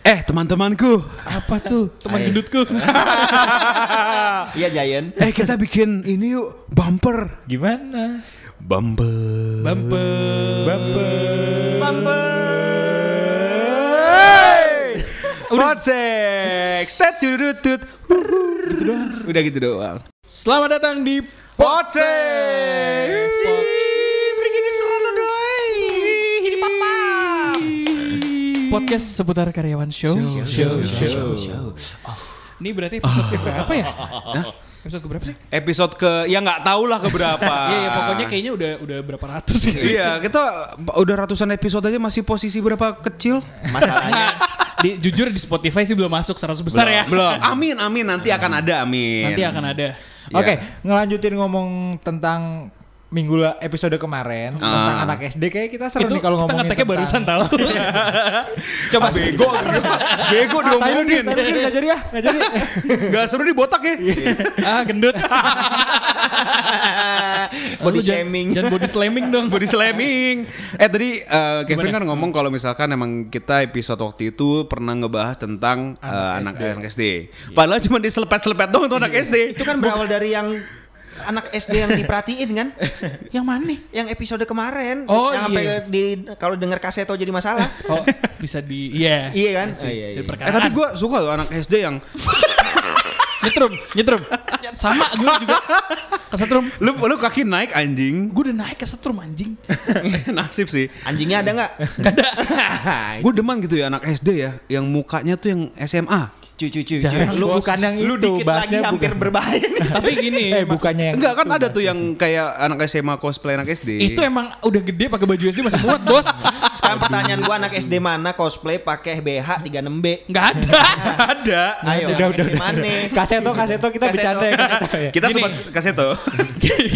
Eh teman-temanku, Apa tuh teman Ayo. gendutku? Iya Giant. eh kita bikin ini yuk bumper. Gimana? Bumper. Bumper. Bumper. Podsek. Tutut tut. Gitu. Udah gitu doang. Selamat datang di Podsek. Pod- Podcast seputar karyawan show. Show, show. Ini berarti episode keberapa ya? Episode keberapa sih? Episode ke ya nggak tahu lah keberapa. Iya, ya, pokoknya kayaknya udah udah berapa ratus ya. Iya, kita udah ratusan episode aja masih posisi berapa kecil? Masalahnya Di, jujur di Spotify sih belum masuk 100 besar ya. Belum. Amin, amin. Nanti akan ada, amin. Nanti akan ada. Iya. Oke, ngelanjutin ngomong tentang minggu la- episode kemarin tentang Ah. anak SD kayak kita seru Itu nih kalau kita ngomongin ngeteknya barusan tahu. Coba bego. bego diomongin. Tadi kan nggak jadi ya, nggak jadi. Gak seru dibotak ya. ah, gendut. body shaming. Jangan body slamming dong. Body slamming. Eh tadi eh, Kevin Gimana? kan ngomong kalau misalkan emang kita episode waktu itu pernah ngebahas tentang eh, anak anak SD. Padahal cuma diselepet-selepet doang tuh anak SD. Itu kan berawal dari yang anak SD yang diperhatiin kan? Yang mana nih? Yang episode kemarin. Oh, yang iya. sampai di kalau denger kaseto jadi masalah. Oh, bisa di iya. Iya kan? Sih, Oh, iya, iya. Eh tapi gue suka loh anak SD yang nyetrum, nyetrum. Sama gue juga kesetrum. lu lu kaki naik anjing. Gue udah naik kesetrum anjing. Nasib sih. Anjingnya ada nggak? Gak ada. Gue demen gitu ya anak SD ya yang mukanya tuh yang SMA. Cuy, cuy, cuy. Jarang, Lu bos. bukan yang lu itu, dikit lagi hampir bukan. berbahaya. Tapi gini, Eh bukannya yang Enggak kan itu, ada tuh yang kayak anak SMA cosplay anak SD. itu emang udah gede pakai baju SD masih muat, Bos. Sekarang pertanyaan gua anak SD mana cosplay pakai BH 36B? Enggak ada. ada. Ayo, Udah, udah. Mana? Kaseto, kaseto kita Kaseto. bercanda ya. kaseto ya. Kita Gini. sempat kasih tuh.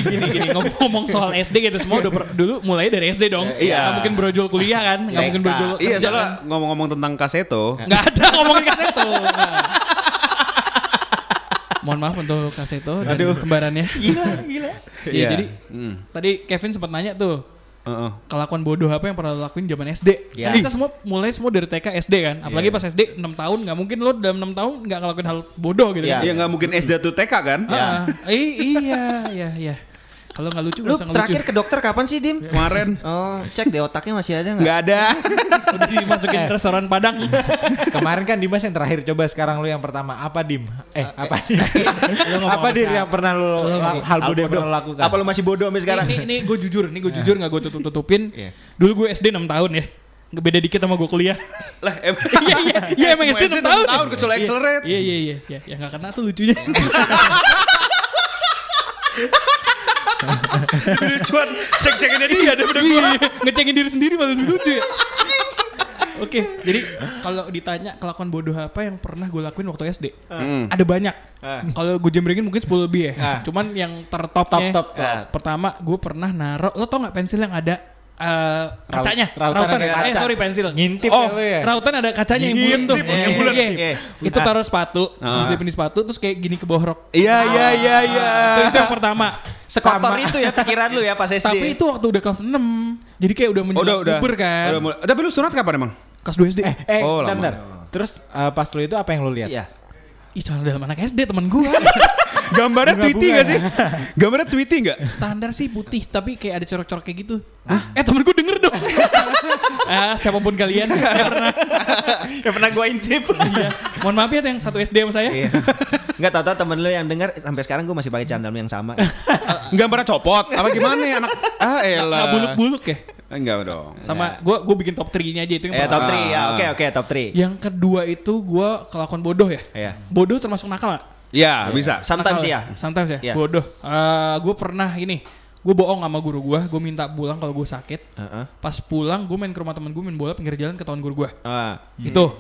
gini gini ngomong soal SD gitu semua dulu mulai dari SD dong. Iya. Nggak mungkin brojol kuliah kan, nggak mungkin brojol Iya, soalnya kan. ngomong-ngomong tentang kaseto. Nggak ada ngomongin kaseto. Mohon maaf untuk kaseto dan kembarannya. Gila, gila. Iya, Iya. jadi Hmm. tadi Kevin sempat nanya tuh Heeh. kelakuan bodoh apa yang pernah lo lakuin zaman SD. Ya. Kan kita semua mulai semua dari TK SD kan. Apalagi pas SD 6 tahun nggak mungkin lo dalam 6 tahun nggak ngelakuin hal bodoh gitu Ya. kan. Iya nggak mungkin SD tuh TK kan? Ah, i- iya, iya, iya. Kalau nggak lucu Lu terakhir ngelucu. ke dokter kapan sih, Dim? Kemarin Oh, cek deh otaknya masih ada nggak? nggak ada. Udah dimasukin Eh. restoran Padang. Kemarin kan Dimas yang terakhir coba sekarang lu yang pertama apa Dim? Eh apa Dim? Lu ngomong apa Dim yang pernah lu hal bodoh yang pernah lu lakukan? Apa lu masih bodoh sampai sekarang? Ini, ini gue jujur, ini gue jujur nggak gue tutup tutupin. Iya. Dulu gue SD 6 tahun ya. Beda dikit sama gue kuliah. Lah, Iya iya iya emang SD SD 6 tahun. tahun, kecuali Iya, accelerate. Iya iya iya iya. Ya nggak kena tuh lucunya. lucuan cek-cekinnya dia daripada Iya, gua. ngecekin diri sendiri malah lebih lucu ya. Oke, jadi kalau ditanya kelakuan bodoh apa yang pernah gue lakuin waktu SD, Hmm. ada banyak. Ah. Kalau gue jembrengin mungkin 10 lebih ya. Ah. Cuman yang tertopnya, Top, top, top. eh, pertama gue pernah naruh, lo tau nggak pensil yang ada eh, kacanya? rautan ada Eh kaca. sorry pensil. Ngintip Oh, ya ya? Rautan ada kacanya yang bulat tuh. Yang bulat. Iya. Iya. Itu taruh sepatu, Ah. diselipin di sepatu, terus kayak gini ke bawah rok. Iya iya iya iya. Itu yang pertama. Sekotor itu ya pikiran lu ya pas SD. Tapi itu waktu udah kelas 6 Jadi kayak udah menjelang udah udah. puber kan Udah mulai. Tapi lu sunat kapan emang? Kelas 2 SD Eh, eh, Oh, bentar, lama. bentar. Terus eh, pas lu itu apa yang lu lihat? Iya. Ih dalam anak SD temen gue Gambarnya Tweety gak sih? Gambarnya Tweety gak? Standar sih putih Tapi kayak ada corak-corak kayak gitu Eh temen gue denger dong ah, Siapa pun kalian yang pernah Ya pernah gua intip. iya. Mohon maaf ya yang satu SD sama saya Iya. Enggak tahu-tahu temen lu yang denger sampai sekarang gua masih pakai candam yang sama. Gambarnya copot? Apa gimana ya anak? Ah elah. Nggak buluk-buluk ya Enggak dong. Sama gue gue bikin top 3 nya aja itu yang eh top pertama. 3 ya. Oke oke top 3. Yang kedua itu gue kelakuan bodoh ya Iya. Bodoh termasuk nakal gak? Ya bisa. Sometimes ya. Sometimes ya. Iya. Bodoh. gue pernah ini. Gue bohong sama guru gue. Gue minta pulang kalau gue sakit. Heeh. Pas pulang gue main ke rumah temen gue main bola pinggir jalan ketahuan guru gue. Ah. Itu.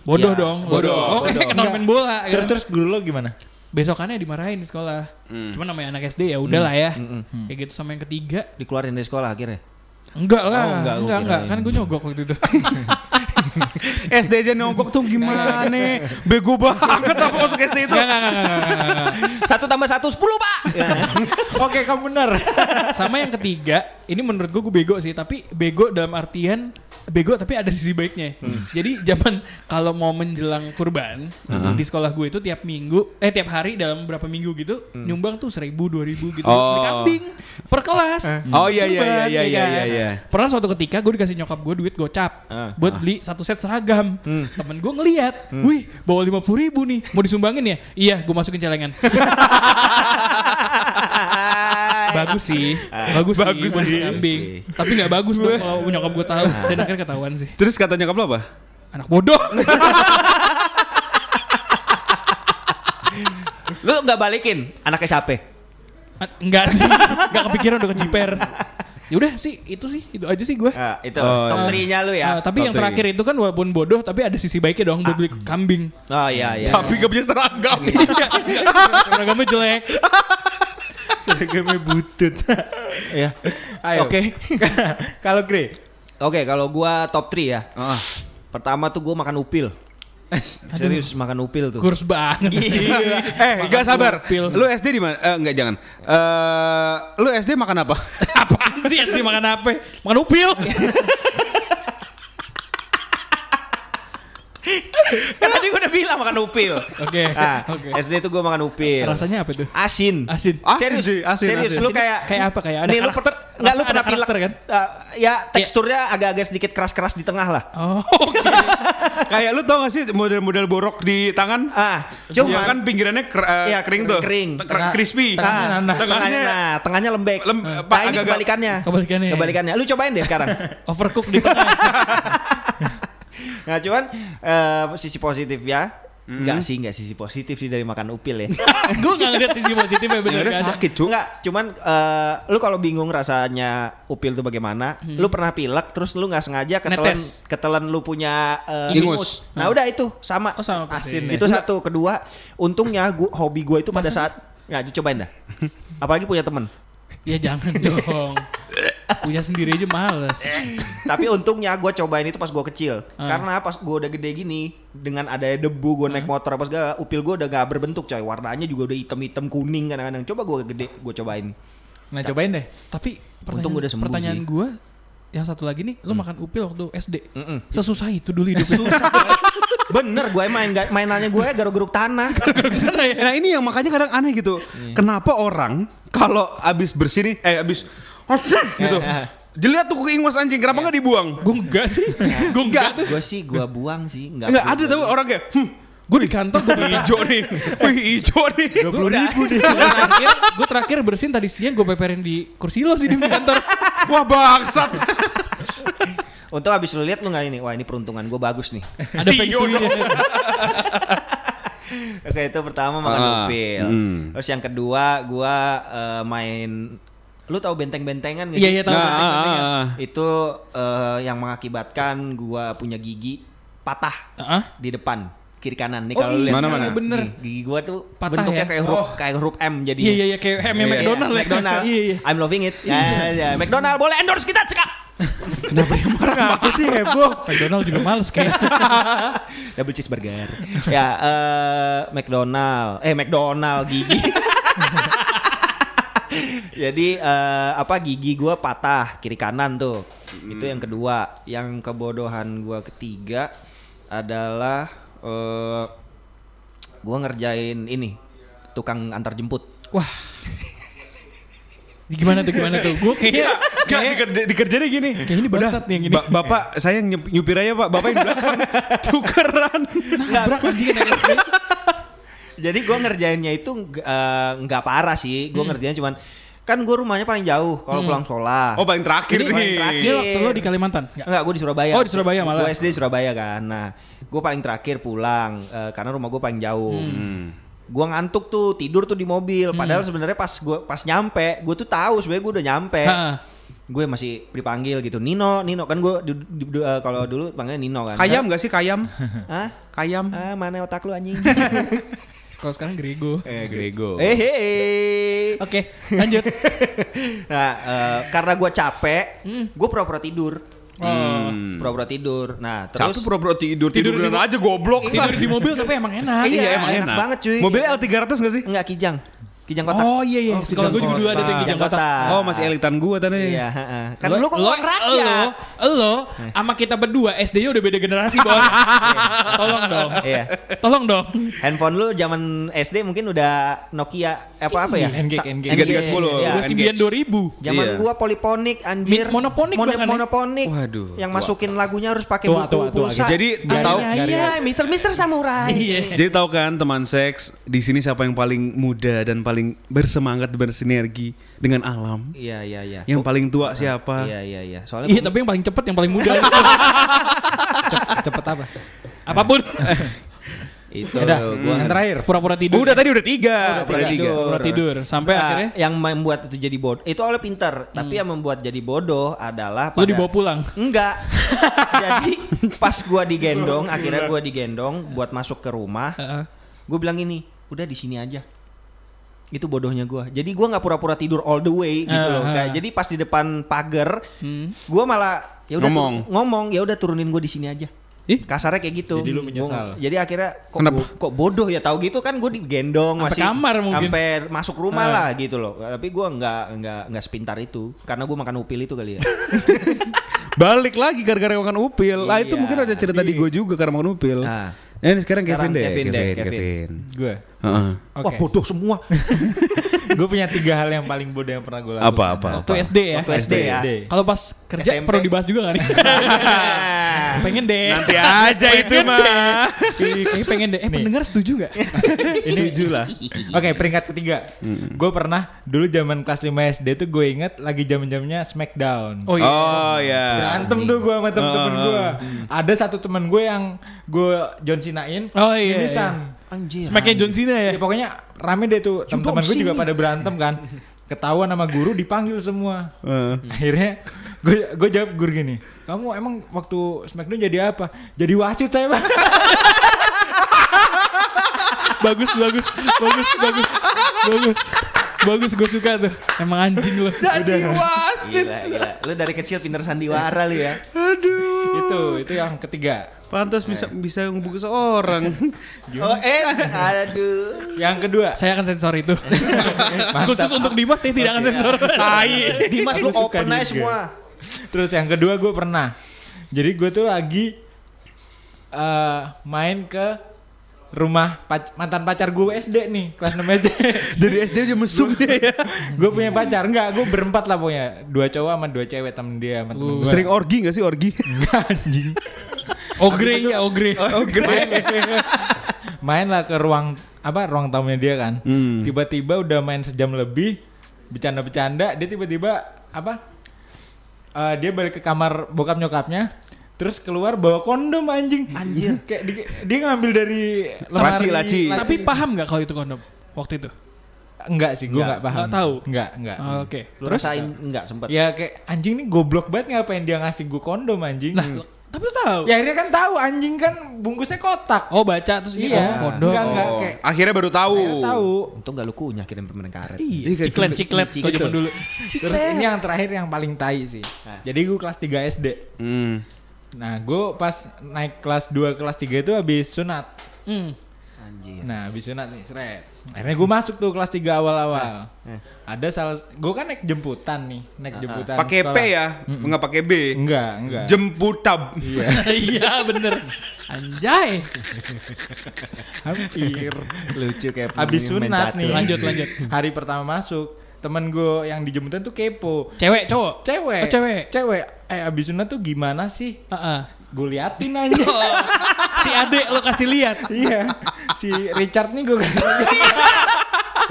Bodoh Ya, dong. bodoh, Oh bodoh. ketahuan main bola. Terus ya. terus guru lu gimana? besokannya dimarahin di sekolah. Hmm. Cuman namanya anak SD ya udahlah ya. Mm, mm. Kayak gitu sama yang ketiga. Dikeluarin dari sekolah akhirnya. Enggak lah. Oh, enggak, enggak, enggak, kirain. Kan gue nyogok waktu itu. SD aja nongkok tuh gimana? Bego banget apa masuk SD itu? Enggak, enggak, enggak, enggak, enggak, enggak. Satu tambah satu sepuluh pak. Oke, kamu benar. Sama yang ketiga, ini menurut gue gue bego sih, tapi bego dalam artian bego tapi ada sisi baiknya. Jadi zaman kalau mau menjelang kurban di sekolah gue itu tiap minggu eh tiap hari dalam berapa minggu gitu nyumbang tuh seribu dua ribu gitu Oh. beli kambing per kelas. Oh iya iya iya iya ya iya kan? iya. iya. Pernah suatu ketika gue dikasih nyokap gue duit gocap Ah. buat beli satu set seragam. Temen gue ngeliat, wih bawa lima puluh ribu nih, mau disumbangin ya? Iya, gue masukin celengan. bagus sih, bagus, Bagus sih, sih. kambing. Tapi nggak bagus dong kalau nyokap gue tahu dan akhirnya ketahuan sih. Terus kata nyokap lo apa? Anak bodoh. Lu nggak balikin anaknya siapa? A- Enggak sih, nggak kepikiran udah kejiper. Ya udah sih, itu sih, itu aja sih gue. Ah, itu Oh, top iya. 3-nya lu ya. Ah, tapi yang Top three. terakhir itu kan walaupun bodoh tapi ada sisi baiknya dong buat beli kambing. Oh iya iya. Tapi gak punya seragam. Seragamnya jelek. Seragamnya butut. Iya. Ayo. Oke. Kalau Gre, Oke, kalau gua top 3 ya. Ah. Pertama tuh gua makan upil. Serius makan upil tuh. Kurs banget sih. Eh, Makan gak sabar. pil. Lu SD di mana? Eh, enggak jangan. Eh, lu SD makan apa? Apaan sih SD makan apa? Makan upil. Kan tadi gua udah bilang makan upil. Oke. Nah, Oke. SD tuh gua makan upil. Rasanya apa tuh? Asin. Asin. Asin serius, sih, asin, serius. asin. Lu kayak Kayak apa? Kayak ada Nih, lu karakter. per- Nggak lu pernah ada pilek kan? Eh, ya teksturnya agak-agak sedikit keras-keras di tengah lah. Oh, oke. Kayak lu tau gak sih model-model borok di tangan? Ah, Cuma kan pinggirannya ker- eh, Iya, kering tuh. kering. Te- ker- crispy. Tengahnya Ah, nanah. tengahnya, Tengahnya nah, tengahnya lembek. Lem- nah, Pak, ini kebalikannya. Kebalikannya. Kebalikannya. Lu cobain deh sekarang. Overcook di tengah. nah, cuman eh, sisi positif ya. Enggak sih, enggak sisi positif sih dari makan upil ya. Gue gak ngeliat sisi positifnya bener Ada nggak ada. sakit, Cuk. Enggak, cuman eh, lu kalau bingung rasanya upil tuh bagaimana, lu pernah pilek terus lu nggak sengaja ketelan Netes. ketelan lu punya eh, Ingus. Nah, udah itu sama. Oh sama. Asin ya? Itu satu, kedua, untungnya gua, hobi gue itu pada saat nggak cobain dah. Apalagi punya temen. Ya jangan dong. Punya sendiri aja males. Tapi untungnya gue cobain itu pas gue kecil. Ah. Karena pas gue udah gede gini, dengan adanya debu gue naik motor apa segala, upil gue udah gak berbentuk coy. Warnanya juga udah hitam-hitam kuning kadang-kadang. Coba gue gede, gue cobain. nah cobain deh. Tapi Untung gua udah sembuh pertanyaan sih. gue yang satu lagi nih, lu makan upil waktu SD. Mm-mm. Sesusah itu dulu hidup lu. Bener, gue main mainannya gue garuk-garuk tanah. Nah ini yang makanya kadang aneh gitu. Kenapa orang kalau abis bersih nih, eh abis Asik gitu. Dilihat tuh keingus anjing, kenapa nggak dibuang? gue enggak sih. Gue enggak tuh. gue sih gue buang sih. Nggak Enggak gua ada tahu orang kayak, hmm, Gue di kantor gue hijau nih, wih hijau nih. Gue ribu deh. terakhir, gue terakhir bersihin tadi siang gue peperin di kursi lo sih di kantor. Wah bangsat. Untung abis lu lihat lu nggak ini, wah ini peruntungan gue bagus nih. Ada feng Sio shui dong. Oke itu pertama makan Ah, upil. hmm. Terus yang kedua gue eh, main, lu tahu benteng-bentengan nggak Iya iya tahu. Nah, benteng-bentengan. ah, ah. Itu eh, yang mengakibatkan gua punya gigi patah Heeh. di depan kiri kanan nih Oh kalau lu iya, lihat. Mana-mana? Nih, bener. Gigi gua tuh Patah bentuknya ya? kayak huruf Oh. kayak huruf M jadi. Iya iya iya kayak hamnya McDonald ya. McDonald. Iya iya. I'm loving it. Ya, ya. McDonald boleh endorse kita cekat. Apa sih heboh? McDonald juga males kayak. Double cheeseburger. ya, eh McDonald. Eh, McDonald gigi. Jadi eh, apa gigi gua patah kiri kanan tuh. Itu yang kedua. Yang kebodohan gua ketiga adalah eh gua ngerjain ini tukang antar jemput. Wah. Gimana tuh gimana tuh? Gue kayaknya Gak dikerja, dikerjanya gini. Kayak ini bangsat nih yang ini. Ba- bapak saya nyupir aja pak, bapak yang belakang tukeran. nabrak naik SD. Jadi gua ngerjainnya itu nggak eh, nggak parah sih. Gua ngerjain cuman kan gua rumahnya paling jauh kalau pulang sekolah. Oh paling terakhir Ini nih. paling terakhir. Dia waktu lo di Kalimantan? Nggak? Enggak, gue di Surabaya. Oh, di Surabaya malah. Gue SD di Surabaya kan. Nah, gue paling terakhir pulang eh, karena rumah gue paling jauh. Hmm. Gue ngantuk tuh tidur tuh di mobil. Padahal sebenarnya pas gue pas nyampe, gue tuh tahu sebenarnya gue udah nyampe. Ha. Gue masih dipanggil gitu. Nino, Nino kan gue du- du- du- eh, kalau dulu panggilnya Nino kan. Kayam gak sih kayam? Hah? Kayam. Ah, mana otak lu anjing? Kalau sekarang Grego. Eh Grego. eh, hei. Oke, lanjut. Nah, eh, karena gue capek, Hmm. gue pura-pura tidur. Oh. Hmm. Pura-pura tidur. Nah, Terus terus pura-pura tidur, tidur, Tidur aja goblok. Tidur di mobil tapi emang enak. Iya, emang enak banget, cuy. Mobilnya L300 gak sih? enggak kijang. Kijang kotak. Oh iya iya, Oh, sekolah gue juga dulu ada tuh Kijang kotak. Oh, masih elitan gua tadi. Iya, heeh. Kan Lo- lu kok lo, orang rakyat. Lo, lo, sama kita berdua SD-nya udah beda generasi, Bos. Tolong dong. Iya. Tolong dong. Handphone lu zaman SD mungkin udah Nokia apa apa ya? Engage, Sa- Engage. Engage, 3310. iya. Udah Symbian 2000. Zaman Iya. gua poliponik anjir. Monoponik ya? monoponik. Waduh, Yang masukin lagunya harus pakai buku pulsa. Jadi Iya, tahu iya, Iya, Mister Mister Samurai. Iya. Jadi tahu kan teman seks di sini siapa yang paling muda dan paling bersemangat bersinergi dengan alam? Iya, iya, iya. Yang paling tua siapa? Iya, iya, iya. Soalnya Iya, tapi yang paling cepet yang paling muda. Cepet apa? Apa pun. itu Udah, gua yang terakhir. Pura-pura tidur. Udah tadi udah tiga. Udah tiga. Pura tidur. Sampai Nah, akhirnya yang membuat itu jadi bodoh itu oleh pinter, tapi yang membuat jadi bodoh adalah lu pada- dibawa pulang. Enggak. Jadi pas gua digendong, akhirnya gua digendong buat masuk ke rumah. Heeh. Gue bilang gini, udah di sini aja. Itu bodohnya gua. Jadi gua nggak pura-pura tidur all the way gitu Ah, loh. Kayak jadi pas di depan pagar, Hmm. gua malah ya udah Ngomong. tur- ngomong, ya udah turunin gua di sini aja. Ih? Kasarnya kayak gitu. Jadi lu menyesal. Gua- Jadi akhirnya kok Kenapa? bo- kok bodoh ya tahu gitu kan gue digendong masih kamar mungkin. sampai masuk rumah Ah. lah gitu loh. Tapi gua nggak nggak nggak sepintar itu karena gua makan upil itu kali ya. Balik lagi gara-gara makan upil. Lah itu Iya. mungkin ada cerita di gue juga karena makan upil. Nah. Eh, ini sekarang, Sekarang Kevin deh. Kevin deh, Kevin. Kevin. Gue. Heeh. Wah Oke. bodoh semua. Gue punya tiga hal yang paling bodoh yang pernah gue lakukan. Apa apa? Waktu SD ya. Waktu SD ya. SD. Kalau pas kerja SMP. perlu dibahas juga gak nih? pengen deh. Nanti aja itu mah. Kayaknya pengen deh. Eh pendengar setuju gak? Ini lah. Oke, peringkat ketiga. Gue pernah dulu zaman kelas 5 SD tuh gue inget lagi zaman-zamannya Smackdown. Oh iya. Oh ya. Berantem tuh gue sama temen-temen Oh, gue. Ada satu temen gue yang gue John Cena-in. Oh, iya, Mimisan. Anjir. Smacknya John Cena ya. Ya, pokoknya rame deh tuh. Temen-temen gue juga pada berantem kan. Ketahuan sama guru dipanggil semua. Heeh. Akhirnya gue gue jawab guru gini. Kamu emang waktu Smackdown jadi apa? Jadi wasit saya bang. bagus bagus bagus bagus bagus bagus gue suka tuh emang anjing lo Jadi wasit. Gila, gila. Lu dari kecil pinter sandiwara lu ya. Itu itu yang ketiga. Pantas bisa bisa ngebungkus orang. Oh, eh, aduh. Yang kedua. saya akan sensor itu khusus untuk Dimas saya tidak akan sensor saya Dimas lu open aja juga. semua. Terus yang kedua gue pernah. Jadi gue tuh lagi eh main ke rumah pac- mantan pacar gue SD nih kelas 6 SD. Dari SD aja mesum. Dia ya. gue punya pacar. Enggak gue berempat lah pokoknya. Dua cowok sama dua cewek temen dia sama temen gue Sering orgi gak sih orgi? enggak anjing. Ogre ya ogre. Main, main lah ke ruang apa ruang tamunya dia kan. Hmm. tiba-tiba udah main sejam lebih bercanda-bercanda dia tiba-tiba apa eh, dia balik ke kamar bokap nyokapnya terus keluar bawa kondom anjing Anjir. kayak di- dia ngambil dari lemari Laci, laci. tapi paham nggak kalau itu kondom waktu itu enggak sih gue Enggak. enggak paham Nggak tahu? enggak enggak Oh, oke Lu terus rasain enggak sempet? ya kayak anjing nih goblok banget ngapain dia ngasih gue kondom anjing lah tapi lu tahu ya akhirnya kan tahu anjing kan bungkusnya kotak oh baca terus ini Iya. oh kondom Enggak, enggak. Oh, kayak- akhirnya baru tahu. Akhirnya tahu Untung gak lu kunyah kirim permen karet. iya Iya, ciklet ciklet Gitu. zaman dulu Terus ini yang terakhir yang paling tai sih. Nah. Jadi gue kelas 3 SD. Hmm. Nah, gue pas naik kelas 2 kelas 3 itu habis sunat. hmm. Anjir. Nah, habis sunat nih, seret. Akhirnya gue masuk tuh kelas 3 awal-awal. Eh. Ada salah gue kan naik jemputan nih, naik Ah, jemputan. Pakai P ya, enggak pakai B. Enggak, enggak. Jemputab. Iya, iya bener anjay hampir. Lucu kayak Habis sunat nih. Lanjut, lanjut. Hari pertama masuk, temen gue yang di jemputan tuh kepo. cewek cowok Cewek. Oh, cewek Cewek. Eh, abis sunat tuh gimana sih? Heeh. Gue liatin aja. si adek lo kasih lihat iya. Si Richard nih gue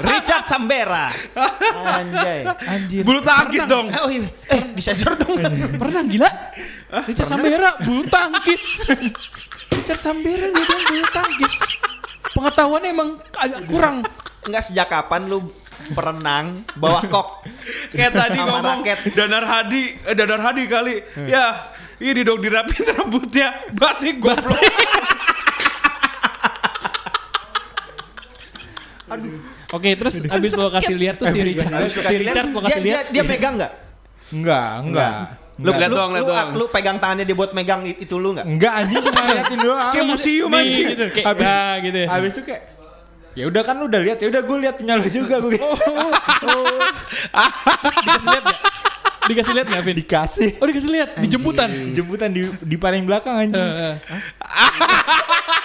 Richard Sambera. Anjay. anjir Bulu tangkis dong. Oh iya, eh disensor dong. pernah gila Richard Sambera bulu tangkis Richard Sambera dia bilang bulu tangkis pengetahuannya emang agak kurang Enggak sejak kapan lu perenang bawa kok Kayak tadi Sama ngomong raket. Danar Hadi, eh, Danar Hadi kali. Ya, ini dong dirapin rambutnya. Batik goblok. Oke, terus abis lo kasih lihat tuh si Richard, Habis lu si kasih Richard lihat, lo kasih dia, lihat. dia, dia megang enggak? Enggak, enggak. Lu lihat lu, doang, lihat lu, doang. lu pegang tangannya dia buat megang itu lu enggak? Enggak anjing cuma liatin doang. Kayak museum anjing. gitu, kayak Habis- nah, gitu. ya. Habis itu kayak Ya udah kan lu udah lihat, ya udah gue lihat punya lu juga gue. Dikasih lihat gak? Dikasih lihat gak, Vin? Dikasih. Oh dikasih lihat di jemputan. Jemputan di di paling belakang anjing. Eh, eh.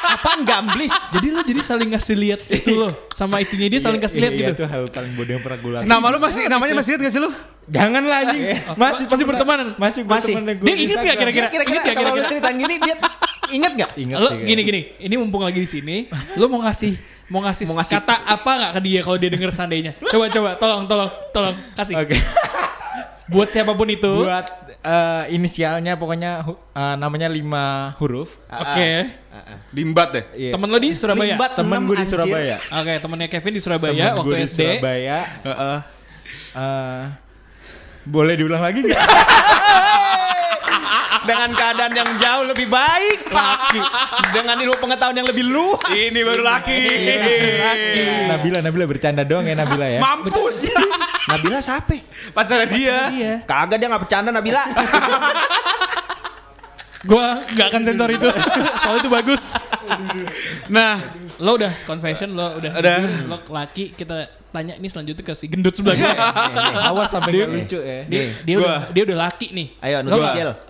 Apaan gamblis? Jadi lo jadi saling ngasih lihat itu lo sama itunya dia saling kasih lihat Iya, gitu. Itu hal paling bodoh yang pernah gue lakukan. Nama lu masih namanya masih ingat gak sih lu? Jangan lah anjing. Masih masih temen- bertemanan? Masih Masih. berteman Dia inget gak kira-kira? Kira-kira Ingat gak kalau lu kira-kira? ceritain gini dia inget gak? Ingat Lo sih, gini gini, ini mumpung lagi di sini, lo mau ngasih mau ngasih, Mau ngasih- kata apa nggak ke dia kalau dia denger seandainya? Coba coba, tolong tolong tolong kasih. Oke. Buat siapa pun itu. Buat eh, inisialnya pokoknya eh, namanya lima huruf. Oke. Limbat deh. Iya. Temen lo di Surabaya. Limbat Temen gue di. Surabaya. Oke, temennya Kevin di Surabaya Temen waktu gue di SD. Surabaya. Eh, boleh diulang lagi nggak? Dengan keadaan yang jauh lebih baik, laki. Dengan ilmu pengetahuan yang lebih luas. Ini baru laki. Nabila, Nabila bercanda doang ya Nabila ya. Mampus. Nabila siapa? Pacarnya dia. Iya. Kagak dia nggak bercanda Nabila. Gua nggak akan sensor itu. Soalnya itu bagus. Nah, Lo udah confession, lo udah. Udah. Lo laki kita tanya nih selanjutnya ke si gendut sebelah kita. Awas sampai nggak lucu ya. Dia, dia udah dia udah laki nih. Ayo, lo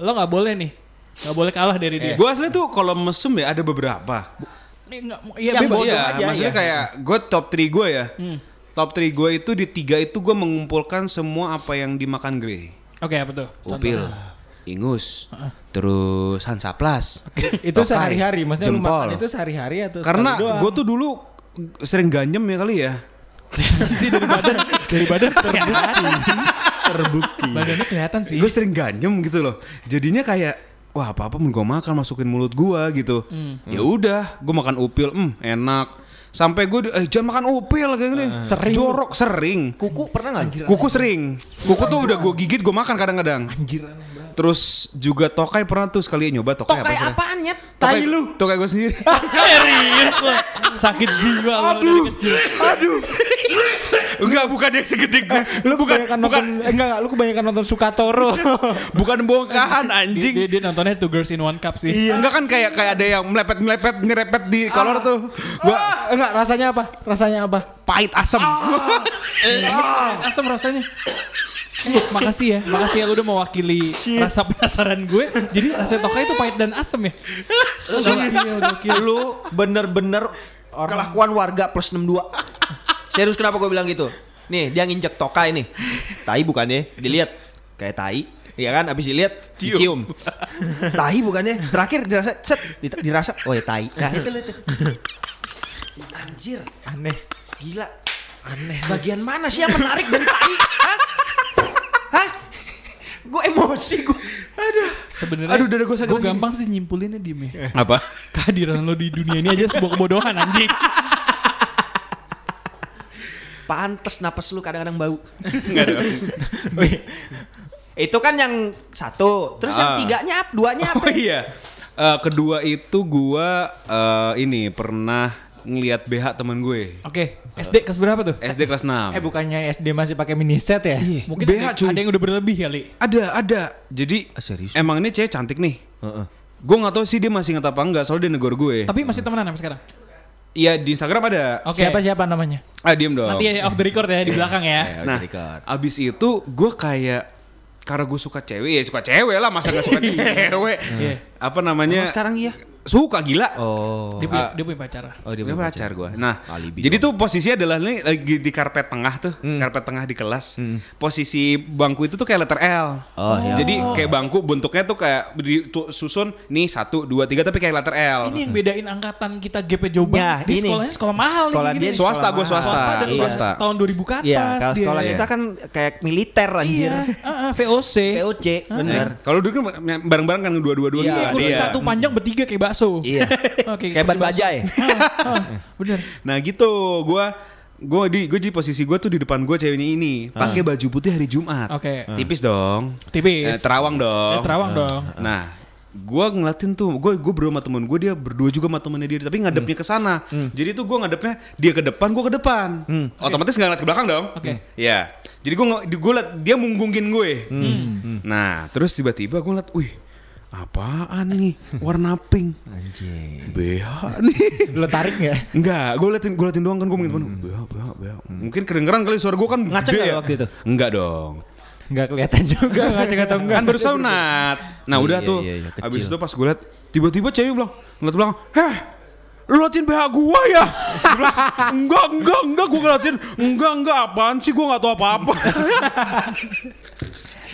lo nggak boleh nih. Nggak boleh kalah dari dia. gue asli tuh kalau mesum ya ada beberapa. Ini iya Yang bebas. bodoh Iya, aja, maksudnya ya. kayak gue top 3 gue ya. Hmm. Top 3 gue itu di tiga itu gue mengumpulkan semua apa yang dimakan Grey. Oke, apa tuh? Upil, ingus, terus Hansaplas. itu Tokai, sehari-hari, maksudnya lu jempol. makan itu sehari-hari atau Karena gue tuh dulu sering ganjem ya kali ya. Sih dari badan dari badan sih. terbukti. Badannya kelihatan sih. Gue sering ganjem gitu loh. Jadinya kayak wah apa apa gue makan masukin mulut gue gitu. Hmm. Ya udah, gue makan upil, hmm enak. Sampai gue eh jangan makan upil kayak gini. Sering. Jorok sering. Kuku pernah nggak? Kuku sering. Kuku tuh udah gue gigit gue makan kadang-kadang. Anjir. Terus juga tokai pernah tuh sekali nyoba tokai, Tokai apa sih? apaan nyet? Tokai lu. Tokai gue sendiri. Serius lo. Sakit jiwa lo dari kecil. Enggak, bukan yang segede gue. Lu bukan kebanyakan bukan nonton, eh, enggak, enggak, lu kebanyakan nonton Sukatoro. bukan bongkahan Dia, anjing. dia, dia nontonnya Two Girls in One Cup sih. Enggak kan kayak kayak ada yang melepet-melepet nyerepet di kolor tuh. Gua enggak, rasanya apa? Rasanya apa? pahit asam. Asam rasanya. Eh, makasih ya, makasih ya lu udah mewakili rasa penasaran gue. Jadi rasa tokai itu pahit dan asam ya. Gokil, gokil. Lu bener-bener kelakuan warga plus 62. Serius kenapa gue bilang gitu? Nih, dia nginjek tokai nih. Tai bukannya? Dilihat kayak tai. Iya kan? Abis dilihat Cium. cium. tai bukannya? Terakhir dirasa set di- dirasa oh ya tai. Nah, itu lu tuh. Anjir, Aneh. gila. Aneh. Bagian mana sih yang menarik dari tai? Hah? Hah? Gue emosi gue. Sebenarnya Aduh, dada gue sakit gue gampang sih nyimpulinnya diem ya. Apa? Kehadiran lo di dunia ini aja sebuah kebodohan anjing. Pantes napas lu kadang-kadang bau. Enggak dong. Itu kan yang satu. Terus yang Ah. tiganya apa? Duanya Oh apa? iya. Eh, kedua itu gua eh, ini pernah ngelihat BH teman gue. Oke, SD kelas berapa tuh? SD kelas 6. Eh bukannya SD masih pakai mini set ya? Iya. Mungkin BH ada, cuy. ada yang udah berlebih kali. Ada, ada. Jadi Ah, serius? emang ini cewek cantik nih. Heeh. Gue nggak tahu sih dia masih inget apa enggak, soalnya dia negor gue. Tapi masih temenan sampai sekarang. Iya di Instagram ada. Oke. Siapa siapa namanya? Ah diem dong. Nanti ya off the record ya di belakang ya. Nah, abis itu gue kayak karena gue suka cewek ya suka cewek lah masa gak suka cewek. Iya. Apa namanya? Emang sekarang iya? Suka gila. Oh. Dia punya, Ah. dia punya pacar. Oh, Dia pacar gue. Nah, Alibi jadi tuh posisinya adalah nih lagi di karpet tengah tuh, Hmm. karpet tengah di kelas. Posisi bangku itu tuh kayak letter L. Oh, iya. Jadi kayak bangku bentuknya tuh kayak disusun nih satu dua tiga tapi kayak letter L. Ini yang bedain angkatan kita GP Jombang. Ya, di ini. sekolahnya sekolah mahal Sekolah nih. dia gini. swasta gue swasta. swasta dan Iya. swasta tahun 2000 ke atas. Iya, kalau dia. sekolah kita kan kayak militer anjir. Iya, ah, ah, VOC. POC, bener. Kalau dulu kan bareng-bareng kan dua-dua-dua Iya, gitu. kursi Iya. satu panjang bertiga kayak bakso. Iya. Oke, Kayak ban bajai. Ah, ah, bener. Nah gitu, gue gue di gue di posisi gue tuh di depan gue ceweknya ini pakai baju putih hari Jumat. Oke. Tipis dong. Tipis. Eh, terawang dong. Eh, terawang dong. Nah, gue ngeliatin tuh, gue gue berdua sama temen gue dia berdua juga sama temennya dia, tapi ngadepnya ke sana. Jadi tuh gue ngadepnya dia ke depan, gue ke depan. Otomatis nggak ngeliat ke belakang dong. Oke. Ya. Jadi gue gue liat dia munggungin gue. Nah, terus tiba-tiba gue ngeliat, wih apaan nih warna pink Anjing. BH nih Lo tarik nggak? Enggak, gue liatin gue liatin doang kan gue mungkin BH BH BH. Mungkin kedengeran kali suara gue kan nggak ya. waktu itu? Enggak dong. Nggak kelihatan juga ngaceng atau enggak. Kan baru sunat. Nah, udah Iya, tuh. iya, iya, kecil. Habis itu pas gue liat tiba-tiba cewek bilang, ngeliat belakang, "Heh, lu liatin BH gua ya?" Gua bilang, enggak, enggak, enggak, gue ngeliatin. Enggak, enggak, apaan sih? Gue gak tahu apa-apa.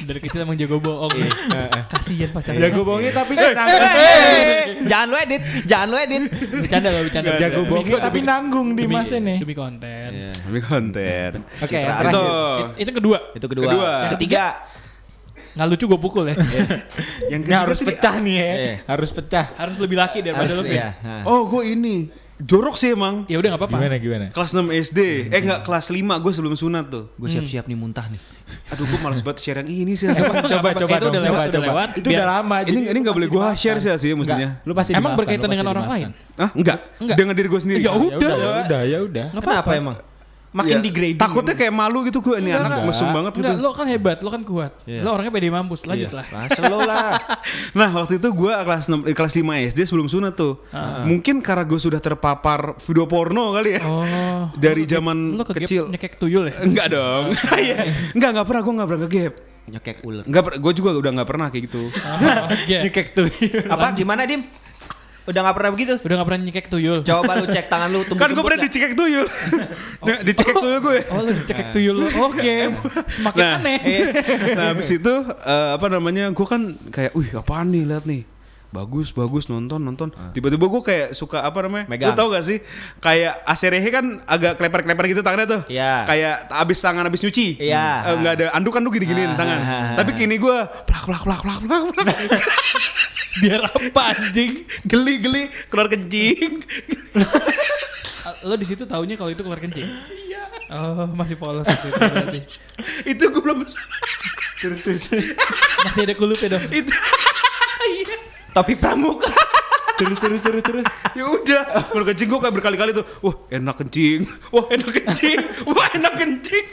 Dari kecil emang jago bohong. Kasihan pacarnya. Jago bohongnya tapi kan nanggung. Eh, jangan lu edit, jangan lu edit. Bercanda gak bercanda. Jago bohongnya tapi nanggung di mas ini. Demi konten. Demi konten. Oke. Itu. It- itu kedua. Itu kedua. Ketiga. Nggak lucu gue pukul ya. Yang Ini harus pecah nih ya. Iya. Harus pecah. Harus lebih laki daripada Harus lebih. ya. Nah. Oh, gue ini. Jorok sih emang. Ya udah nggak apa-apa. Gimana gimana? Kelas 6 SD. Eh enggak, kelas 5 gue sebelum sunat tuh. Gue siap-siap nih muntah nih. Aduh, gue males banget share yang ini sih. Emang coba apa-apa, coba itu udah lewat, coba udah coba. lewat. Itu udah lama. ini ini nggak boleh gue share sih sih mestinya. Lu pasti Emang berkaitan dengan orang lain? dimaafkan. Ah, enggak. Enggak. Dengan diri gue sendiri. Ya Ya udah. ya udah, ya udah. Kenapa emang? Makin Iya. degrading. Takutnya kayak malu gitu gue ini anak enggak. mesum banget gitu. Enggak, lo kan hebat, lo kan kuat. Iya. Lo orangnya pede mampus, lanjut lah. Masa lo lah. Nah waktu itu gue kelas 6, eh, kelas 5 SD sebelum sunat tuh. Mungkin karena gue sudah terpapar video porno kali ya. Oh. Dari zaman lo kegep kecil. nyekek tuyul ya? Enggak dong. Iya. Enggak, enggak pernah gue enggak pernah ngegap. Nyekek ular. Enggak gue juga udah enggak pernah kayak gitu. Oke. Nyekek tuh. Apa gimana Dim? Udah gak pernah begitu? Udah gak pernah nyekek tuyul. Coba lu cek tangan lu tumbuh kan gue pernah dicekek tuyul. nah, dicekek tuyul gue. Oh, lu dicekek tuyul. Oke. Semakin Nah. aneh. nah habis itu eh, apa namanya gue kan kayak wih apaan nih lihat nih bagus bagus nonton nonton tiba-tiba gue kayak suka apa namanya Ah. Megang. lu tau gak sih kayak aserehe kan agak kleper-kleper gitu tangannya tuh Iya. kayak abis tangan abis nyuci Iya. Eh, nggak ada anduk anduk gini giniin Ah. tangan tapi kini gue plak plak plak plak plak plak. Biar apa anjing? geli geli keluar kencing Lo di situ taunya kalau itu keluar kencing. Iya. Oh, masih polos itu berarti. itu gue belum Masih ada kulupnya dong. itu Topi pramuka. Terus terus terus terus. ya udah keluar kencing gue kayak berkali-kali tuh wah enak kencing wah enak kencing wah enak kencing